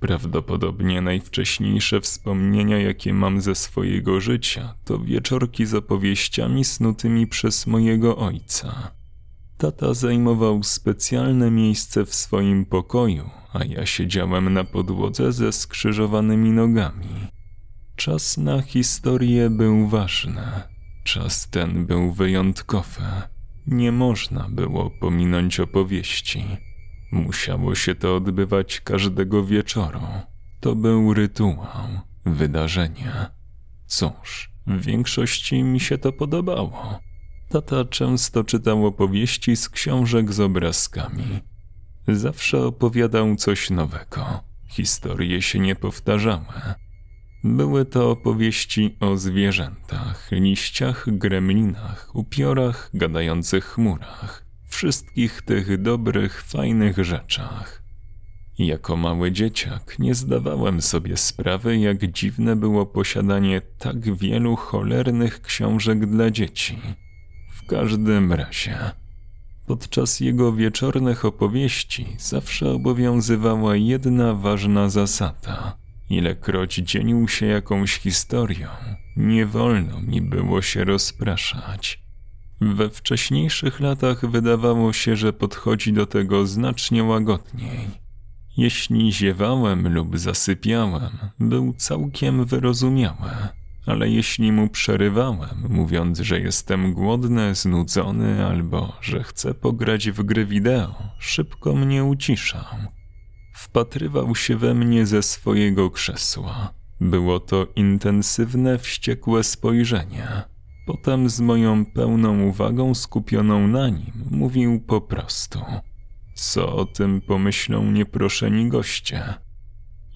Prawdopodobnie najwcześniejsze wspomnienia, jakie mam ze swojego życia, to wieczorki z opowieściami snutymi przez mojego ojca. Tata zajmował specjalne miejsce w swoim pokoju, a ja siedziałem na podłodze ze skrzyżowanymi nogami. Czas na historię był ważny. Czas ten był wyjątkowy. Nie można było pominąć opowieści. Musiało się to odbywać każdego wieczoru. To był rytuał, wydarzenie. Cóż, w większości mi się to podobało. Tata często czytał opowieści z książek z obrazkami. Zawsze opowiadał coś nowego. Historie się nie powtarzały. Były to opowieści o zwierzętach, liściach, gremlinach, upiorach, gadających chmurach, wszystkich tych dobrych, fajnych rzeczach. Jako mały dzieciak nie zdawałem sobie sprawy, jak dziwne było posiadanie tak wielu cholernych książek dla dzieci. W każdym razie, podczas jego wieczornych opowieści zawsze obowiązywała jedna ważna zasada – Ilekroć dzienił się jakąś historią, nie wolno mi było się rozpraszać. We wcześniejszych latach wydawało się, że podchodzi do tego znacznie łagodniej. Jeśli ziewałem lub zasypiałem, był całkiem wyrozumiały, ale jeśli mu przerywałem, mówiąc, że jestem głodny, znudzony albo że chcę pograć w gry wideo, szybko mnie uciszał. Wpatrywał się we mnie ze swojego krzesła. Było to intensywne, wściekłe spojrzenie. Potem z moją pełną uwagą skupioną na nim mówił po prostu. Co o tym pomyślą nieproszeni goście?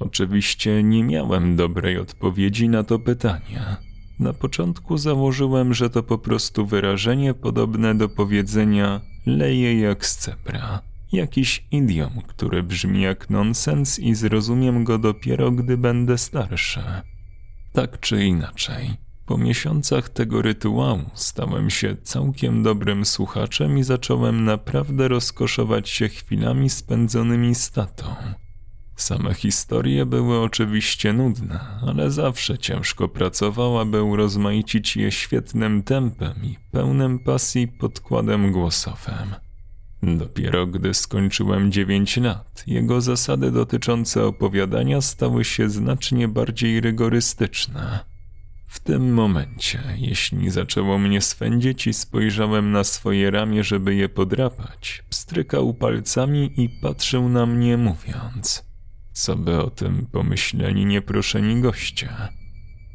Oczywiście nie miałem dobrej odpowiedzi na to pytanie. Na początku założyłem, że to po prostu wyrażenie podobne do powiedzenia leje jak z. Jakiś idiom, który brzmi jak nonsens i zrozumiem go dopiero, gdy będę starszy. Tak czy inaczej, po miesiącach tego rytuału stałem się całkiem dobrym słuchaczem i zacząłem naprawdę rozkoszować się chwilami spędzonymi z tatą. Same historie były oczywiście nudne, ale zawsze ciężko pracował, aby urozmaicić je świetnym tempem i pełnym pasji podkładem głosowym. Dopiero gdy skończyłem dziewięć lat, jego zasady dotyczące opowiadania stały się znacznie bardziej rygorystyczne. W tym momencie, jeśli zaczęło mnie swędzić i spojrzałem na swoje ramię, żeby je podrapać, pstrykał palcami i patrzył na mnie mówiąc, co by o tym pomyśleli nieproszeni goście.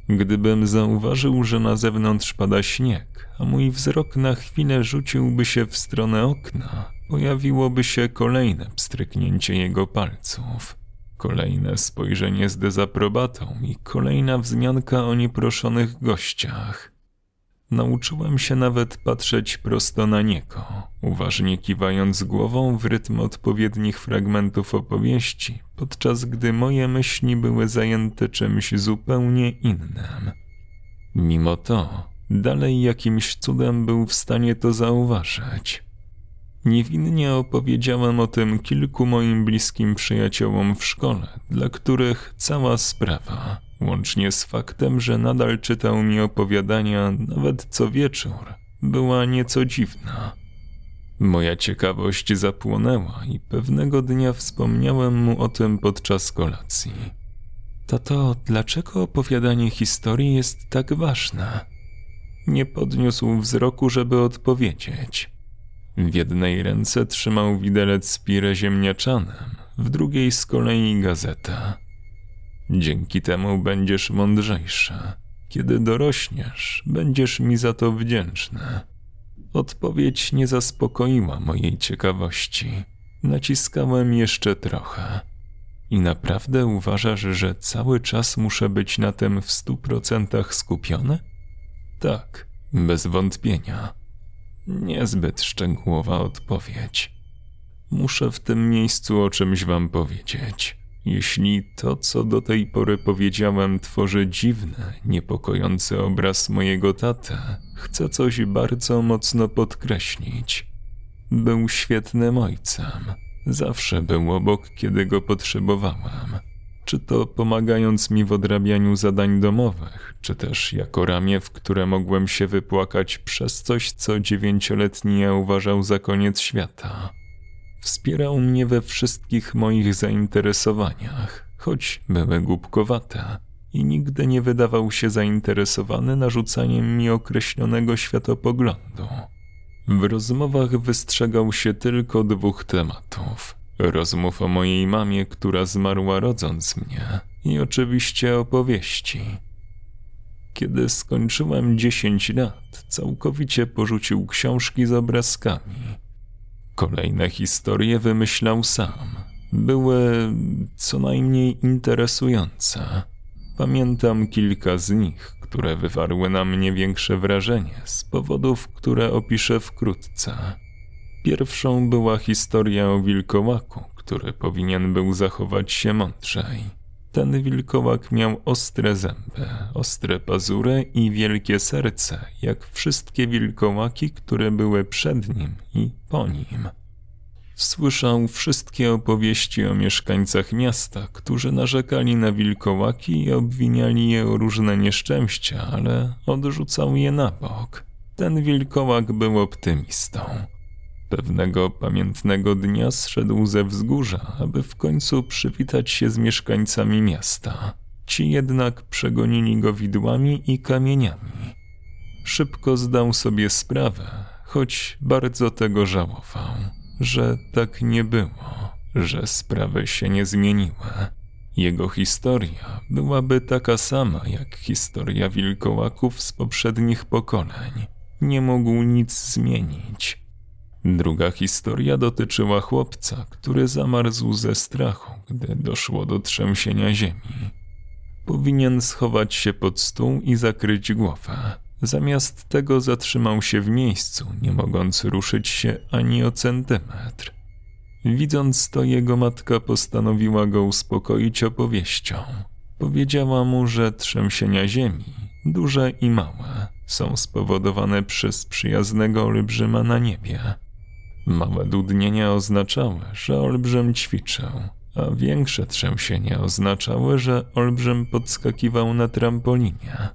Gdybym zauważył, że na zewnątrz pada śnieg, a mój wzrok na chwilę rzuciłby się w stronę okna, pojawiłoby się kolejne pstryknięcie jego palców, kolejne spojrzenie z dezaprobatą i kolejna wzmianka o nieproszonych gościach. Nauczyłem się nawet patrzeć prosto na niego, uważnie kiwając głową w rytm odpowiednich fragmentów opowieści, podczas gdy moje myśli były zajęte czymś zupełnie innym. Mimo to, dalej jakimś cudem był w stanie to zauważyć. Niewinnie opowiedziałem o tym kilku moim bliskim przyjaciołom w szkole, dla których cała sprawa, łącznie z faktem, że nadal czytał mi opowiadania nawet co wieczór, była nieco dziwna. Moja ciekawość zapłonęła i pewnego dnia wspomniałem mu o tym podczas kolacji. Tato, dlaczego opowiadanie historii jest tak ważne? Nie podniósł wzroku, żeby odpowiedzieć. W jednej ręce trzymał widelec z pire ziemniaczanem, w drugiej z kolei gazetę. Dzięki temu będziesz mądrzejsza. Kiedy dorośniesz, będziesz mi za to wdzięczny. Odpowiedź nie zaspokoiła mojej ciekawości. Naciskałem jeszcze trochę. I naprawdę uważasz, że cały czas muszę być na tym w stu procentach skupiony? Tak, bez wątpienia. Niezbyt szczegółowa odpowiedź. Muszę w tym miejscu o czymś wam powiedzieć. Jeśli to, co do tej pory powiedziałem, tworzy dziwny, niepokojący obraz mojego taty, chcę coś bardzo mocno podkreślić. Był świetnym ojcem. Zawsze był obok, kiedy go potrzebowałem. Czy to pomagając mi w odrabianiu zadań domowych, czy też jako ramię, w które mogłem się wypłakać przez coś, co dziewięcioletni ja uważał za koniec świata. Wspierał mnie we wszystkich moich zainteresowaniach, choć były głupkowate i nigdy nie wydawał się zainteresowany narzucaniem mi określonego światopoglądu. W rozmowach wystrzegał się tylko dwóch tematów: rozmów o mojej mamie, która zmarła rodząc mnie, i oczywiście opowieści. Kiedy skończyłem 10 lat, całkowicie porzucił książki z obrazkami. Kolejne historie wymyślał sam. Były co najmniej interesujące. Pamiętam kilka z nich, które wywarły na mnie większe wrażenie z powodów, które opiszę wkrótce. Pierwszą była historia o wilkołaku, który powinien był zachować się mądrzej. Ten wilkołak miał ostre zęby, ostre pazury i wielkie serce, jak wszystkie wilkołaki, które były przed nim i po nim. Słyszał wszystkie opowieści o mieszkańcach miasta, którzy narzekali na wilkołaki i obwiniali je o różne nieszczęścia, ale odrzucał je na bok. Ten wilkołak był optymistą. Pewnego pamiętnego dnia zszedł ze wzgórza, aby w końcu przywitać się z mieszkańcami miasta. Ci jednak przegonili go widłami i kamieniami. Szybko zdał sobie sprawę, choć bardzo tego żałował że tak nie było, że sprawy się nie zmieniły. Jego historia byłaby taka sama jak historia wilkołaków z poprzednich pokoleń. Nie mógł nic zmienić. Druga historia dotyczyła chłopca, który zamarzł ze strachu, gdy doszło do trzęsienia ziemi. Powinien schować się pod stół i zakryć głowę. Zamiast tego zatrzymał się w miejscu, nie mogąc ruszyć się ani o centymetr. Widząc to, jego matka postanowiła go uspokoić opowieścią. Powiedziała mu, że trzęsienia ziemi, duże i małe, są spowodowane przez przyjaznego olbrzyma na niebie. Małe dudnienia oznaczały, że olbrzym ćwiczył, a większe trzęsienia oznaczały, że olbrzym podskakiwał na trampolinie.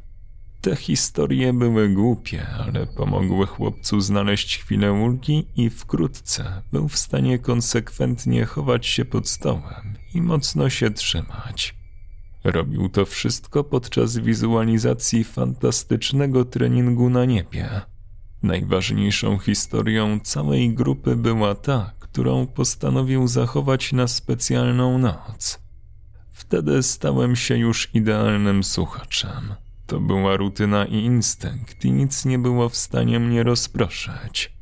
Te historie były głupie, ale pomogły chłopcu znaleźć chwilę ulgi i wkrótce był w stanie konsekwentnie chować się pod stołem i mocno się trzymać. Robił to wszystko podczas wizualizacji fantastycznego treningu na niebie. Najważniejszą historią całej grupy była ta, którą postanowił zachować na specjalną noc. Wtedy stałem się już idealnym słuchaczem. To była rutyna i instynkt i nic nie było w stanie mnie rozproszyć.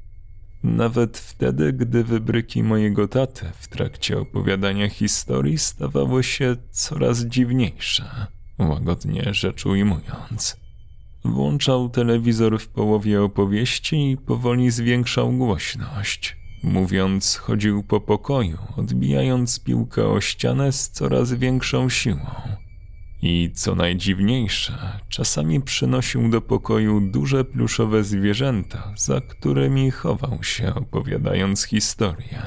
Nawet wtedy, gdy wybryki mojego taty w trakcie opowiadania historii stawały się coraz dziwniejsze, łagodnie rzecz ujmując. Włączał telewizor w połowie opowieści i powoli zwiększał głośność. Mówiąc, chodził po pokoju, odbijając piłkę o ścianę z coraz większą siłą. I co najdziwniejsze, czasami przynosił do pokoju duże pluszowe zwierzęta, za którymi chował się, opowiadając historię.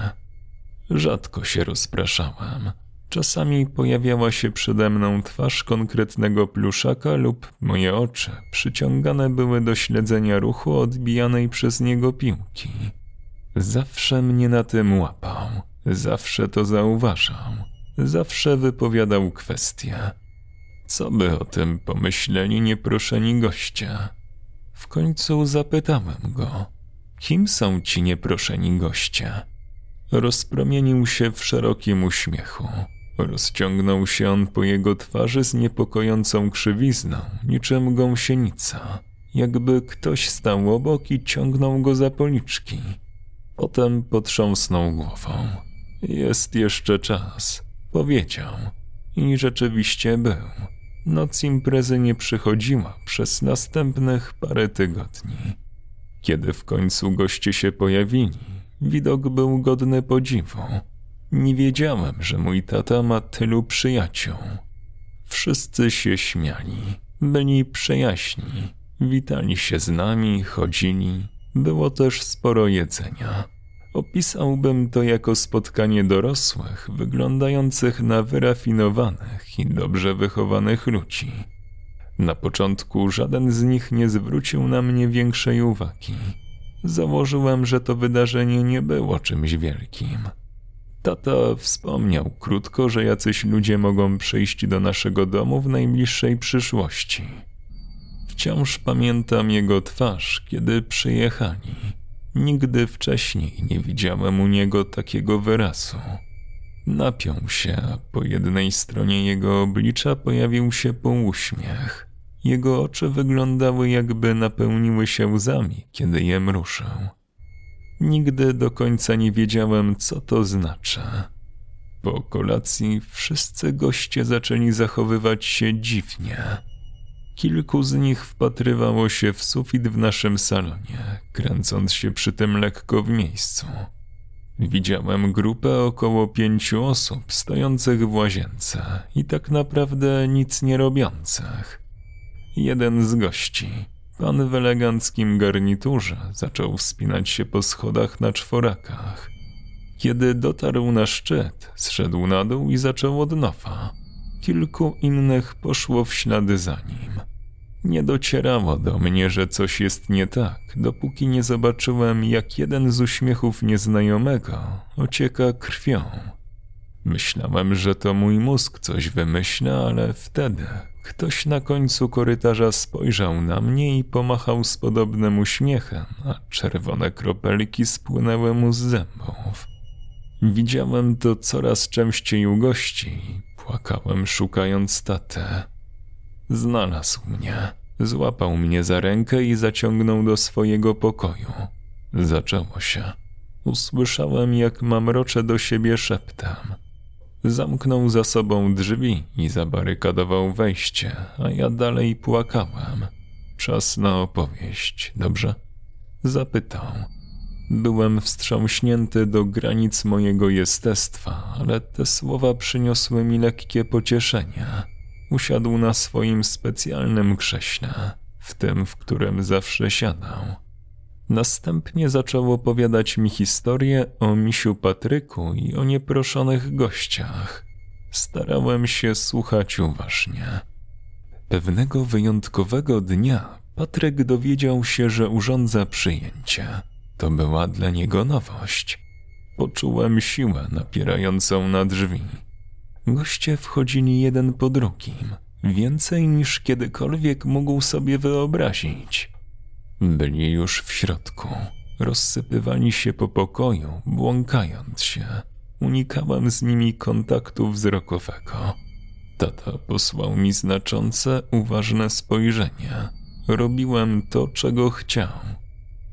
Rzadko się rozpraszałem. Czasami pojawiała się przede mną twarz konkretnego pluszaka lub moje oczy przyciągane były do śledzenia ruchu odbijanej przez niego piłki. Zawsze mnie na tym łapał, zawsze to zauważał, zawsze wypowiadał kwestie co by o tym pomyśleli nieproszeni goście? W końcu zapytałem go, kim są ci nieproszeni goście? Rozpromienił się w szerokim uśmiechu. Rozciągnął się on po jego twarzy z niepokojącą krzywizną, niczym gąsienica, jakby ktoś stał obok i ciągnął go za policzki. Potem potrząsnął głową. Jest jeszcze czas, powiedział. I rzeczywiście był. Noc imprezy nie przychodziła przez następnych parę tygodni. Kiedy w końcu goście się pojawili, widok był godny podziwu. Nie wiedziałem, że mój tata ma tylu przyjaciół. Wszyscy się śmiali, byli przyjaźni, witali się z nami, chodzili. Było też sporo jedzenia. Opisałbym to jako spotkanie dorosłych, wyglądających na wyrafinowanych i dobrze wychowanych ludzi. Na początku żaden z nich nie zwrócił na mnie większej uwagi. Założyłem, że to wydarzenie nie było czymś wielkim. Tata wspomniał krótko, że jacyś ludzie mogą przyjść do naszego domu w najbliższej przyszłości. Wciąż pamiętam jego twarz, kiedy przyjechali. Nigdy wcześniej nie widziałem u niego takiego wyrazu. Napiął się, a po jednej stronie jego oblicza pojawił się półuśmiech. Jego oczy wyglądały jakby napełniły się łzami, kiedy je mrużył. Nigdy do końca nie wiedziałem, co to znaczy. Po kolacji wszyscy goście zaczęli zachowywać się dziwnie. Kilku z nich wpatrywało się w sufit w naszym salonie, kręcąc się przy tym lekko w miejscu. Widziałem grupę około pięciu osób stojących w łazience i tak naprawdę nic nie robiących. Jeden z gości, pan w eleganckim garniturze, zaczął wspinać się po schodach na czworakach. Kiedy dotarł na szczyt, zszedł na dół i zaczął od nowa. Kilku innych poszło w ślady za nim. Nie docierało do mnie, że coś jest nie tak, dopóki nie zobaczyłem, jak jeden z uśmiechów nieznajomego ocieka krwią. Myślałem, że to mój mózg coś wymyśla, ale wtedy ktoś na końcu korytarza spojrzał na mnie i pomachał z podobnym uśmiechem, a czerwone kropelki spłynęły mu z zębów. Widziałem to coraz częściej u gości. Płakałem szukając tatę. Znalazł mnie. Złapał mnie za rękę i zaciągnął do swojego pokoju. Zaczęło się. Usłyszałem, jak mamrocze do siebie szeptem. Zamknął za sobą drzwi i zabarykadował wejście, a ja dalej płakałem. Czas na opowieść, dobrze? Zapytał. Byłem wstrząśnięty do granic mojego jestestwa, ale te słowa przyniosły mi lekkie pocieszenie. Usiadł na swoim specjalnym krześle, w tym, w którym zawsze siadał. Następnie zaczął opowiadać mi historię o misiu Patryku i o nieproszonych gościach. Starałem się słuchać uważnie. Pewnego wyjątkowego dnia Patryk dowiedział się, że urządza przyjęcie. To była dla niego nowość. Poczułem siłę napierającą na drzwi. Goście wchodzili jeden po drugim, więcej niż kiedykolwiek mógł sobie wyobrazić. Byli już w środku, rozsypywali się po pokoju, błąkając się. Unikałem z nimi kontaktu wzrokowego. Tata posłał mi znaczące, uważne spojrzenie. Robiłem to, czego chciał.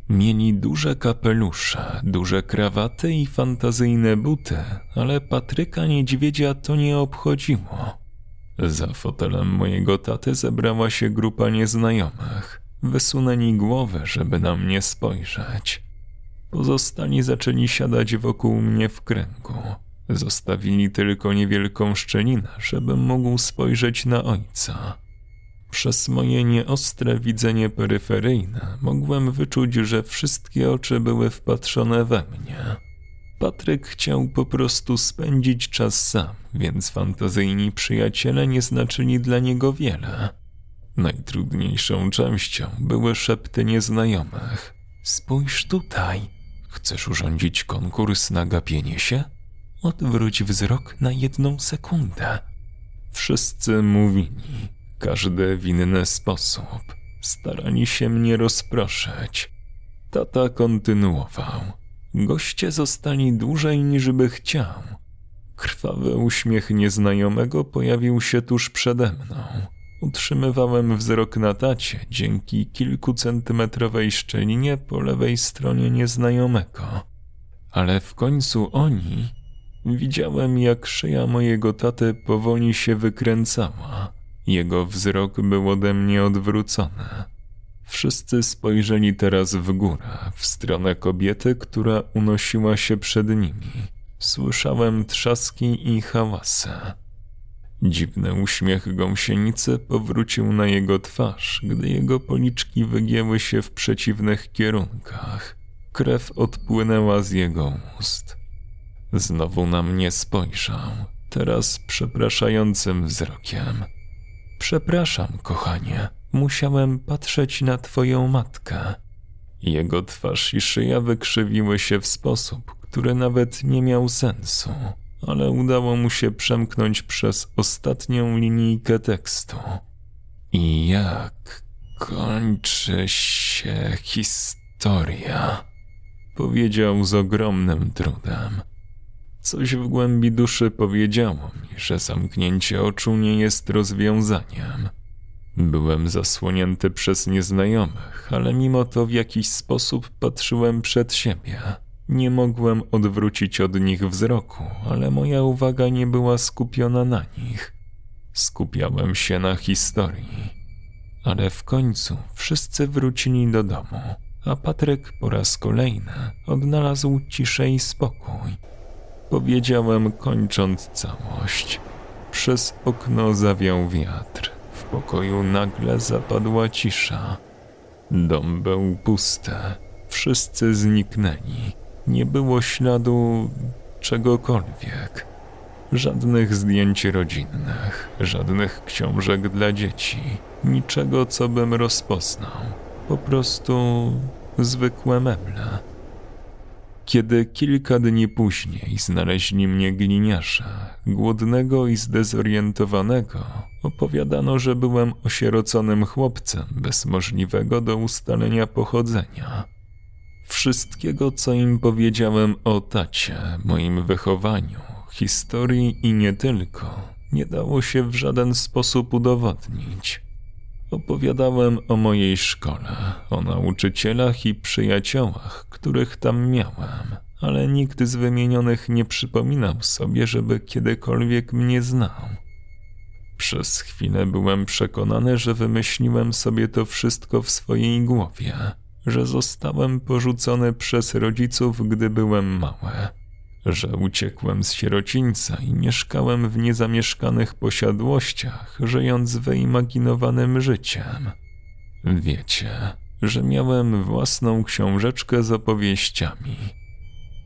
Mieli duże kapelusze, duże krawaty i fantazyjne buty, ale Patryka Niedźwiedzia to nie obchodziło. Za fotelem mojego taty zebrała się grupa nieznajomych. Wysunęli głowę, żeby na mnie spojrzeć. Pozostali zaczęli siadać wokół mnie w kręgu. Zostawili tylko niewielką szczelinę, żebym mógł spojrzeć na ojca. Przez moje nieostre widzenie peryferyjne mogłem wyczuć, że wszystkie oczy były wpatrzone we mnie. Patryk chciał po prostu spędzić czas sam, więc fantazyjni przyjaciele nie znaczyli dla niego wiele. Najtrudniejszą częścią były szepty nieznajomych. Spójrz tutaj. Chcesz urządzić konkurs na gapienie się? Odwróć wzrok na jedną sekundę. Wszyscy mówili, każdy w inny sposób. Starali się mnie rozproszyć. Tata kontynuował. Goście zostali dłużej niż by chciał. Krwawy uśmiech nieznajomego pojawił się tuż przede mną. Utrzymywałem wzrok na tacie dzięki kilkucentymetrowej szczelinie po lewej stronie nieznajomego. Ale w końcu oni... Widziałem, jak szyja mojego taty powoli się wykręcała. Jego wzrok był ode mnie odwrócony. Wszyscy spojrzeli teraz w górę, w stronę kobiety, która unosiła się przed nimi. Słyszałem trzaski i hałasy. Dziwny uśmiech gąsienicy powrócił na jego twarz, gdy jego policzki wygięły się w przeciwnych kierunkach. Krew odpłynęła z jego ust. Znowu na mnie spojrzał, teraz przepraszającym wzrokiem. Przepraszam, kochanie, musiałem patrzeć na twoją matkę. Jego twarz i szyja wykrzywiły się w sposób, który nawet nie miał sensu, ale udało mu się przemknąć przez ostatnią linijkę tekstu. I jak kończy się historia? Powiedział z ogromnym trudem. Coś w głębi duszy powiedziało mi, że zamknięcie oczu nie jest rozwiązaniem. Byłem zasłonięty przez nieznajomych, ale mimo to w jakiś sposób patrzyłem przed siebie. Nie mogłem odwrócić od nich wzroku, ale moja uwaga nie była skupiona na nich. Skupiałem się na historii. Ale w końcu wszyscy wrócili do domu, a Patryk po raz kolejny odnalazł ciszę i spokój. Powiedziałem, kończąc całość. Przez okno zawiał wiatr. W pokoju nagle zapadła cisza. Dom był pusty. Wszyscy zniknęli. Nie było śladu czegokolwiek. Żadnych zdjęć rodzinnych, żadnych książek dla dzieci, niczego, co bym rozpoznał. Po prostu zwykłe meble. Kiedy kilka dni później znaleźli mnie gliniarze, głodnego i zdezorientowanego, opowiadano, że byłem osieroconym chłopcem bez możliwego do ustalenia pochodzenia. Wszystkiego, co im powiedziałem o tacie, moim wychowaniu, historii i nie tylko, nie dało się w żaden sposób udowodnić. Opowiadałem o mojej szkole, o nauczycielach i przyjaciołach, których tam miałem, ale nikt z wymienionych nie przypominał sobie, żeby kiedykolwiek mnie znał. Przez chwilę byłem przekonany, że wymyśliłem sobie to wszystko w swojej głowie, że zostałem porzucony przez rodziców, gdy byłem mały że uciekłem z sierocińca i mieszkałem w niezamieszkanych posiadłościach, żyjąc wyimaginowanym życiem. Wiecie, że miałem własną książeczkę z opowieściami.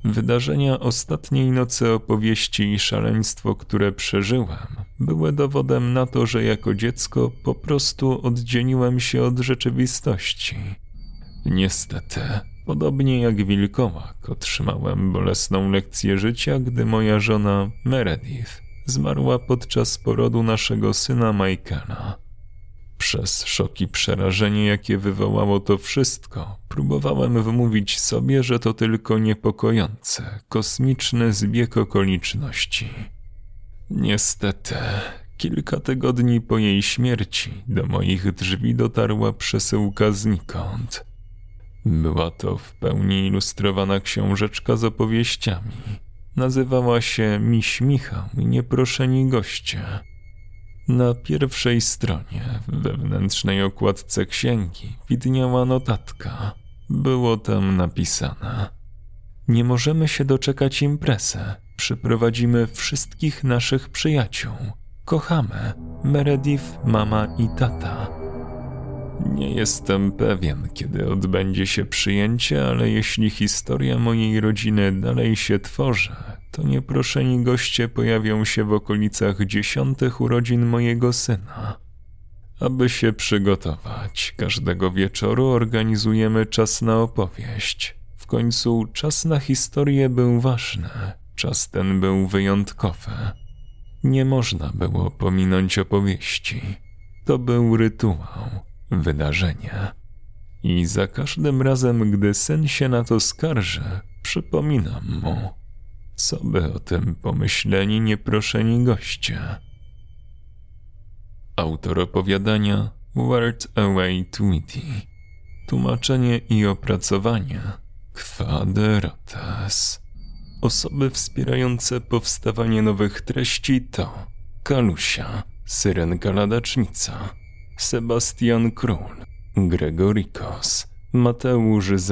Wydarzenia ostatniej nocy opowieści i szaleństwo, które przeżyłem, były dowodem na to, że jako dziecko po prostu oddzieliłem się od rzeczywistości. Niestety, Podobnie jak wilkołak otrzymałem bolesną lekcję życia, gdy moja żona Meredith zmarła podczas porodu naszego syna Michaela. Przez szok i przerażenie, jakie wywołało to wszystko, próbowałem wmówić sobie, że to tylko niepokojący, kosmiczny zbieg okoliczności. Niestety, kilka tygodni po jej śmierci do moich drzwi dotarła przesyłka znikąd – była to w pełni ilustrowana książeczka z opowieściami. Nazywała się Miś Michał i Nieproszeni Goście. Na pierwszej stronie, w wewnętrznej okładce księgi, widniała notatka. Było tam napisane: Nie możemy się doczekać imprezy. Przyprowadzimy wszystkich naszych przyjaciół. Kochamy Meredith, mama i tata. Nie jestem pewien, kiedy odbędzie się przyjęcie, ale jeśli historia mojej rodziny dalej się tworzy, to nieproszeni goście pojawią się w okolicach dziesiątych urodzin mojego syna. Aby się przygotować, każdego wieczoru organizujemy czas na opowieść. W końcu czas na historię był ważny, czas ten był wyjątkowy. Nie można było pominąć opowieści. To był rytuał wydarzenia. I za każdym razem, gdy sen się na to skarży, przypominam mu, co by o tym pomyśleni nieproszeni goście. Autor opowiadania Word Away Tweety Tłumaczenie i opracowanie Kwadratas Osoby wspierające powstawanie nowych treści to Kalusia, Syrenka Ladacznica, Sebastian Król, Gregorikos, Mateusz Z,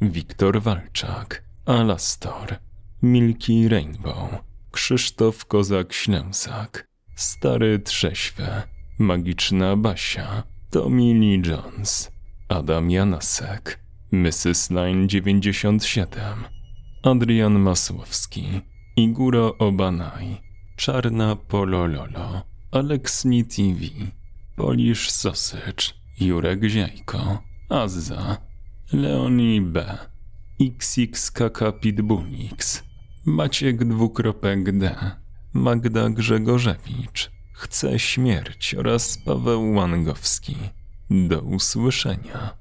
Wiktor Walczak, Alastor, Milki Rainbow, Krzysztof Kozak-Ślęsak, Stary Trześwy, Magiczna Basia, Tommy Lee Jones, Adam Janasek, Mrs. Line 97, Adrian Masłowski, Iguro Obanaj, Czarna Polololo, Aleksni TV, Polish Sausage, Jurek Ziajko, Azza, Leonie B, XXKK Pitbullix, Maciek dwukropek D, Magda Grzegorzewicz, Chce Śmierć oraz Paweł Łangowski. Do usłyszenia.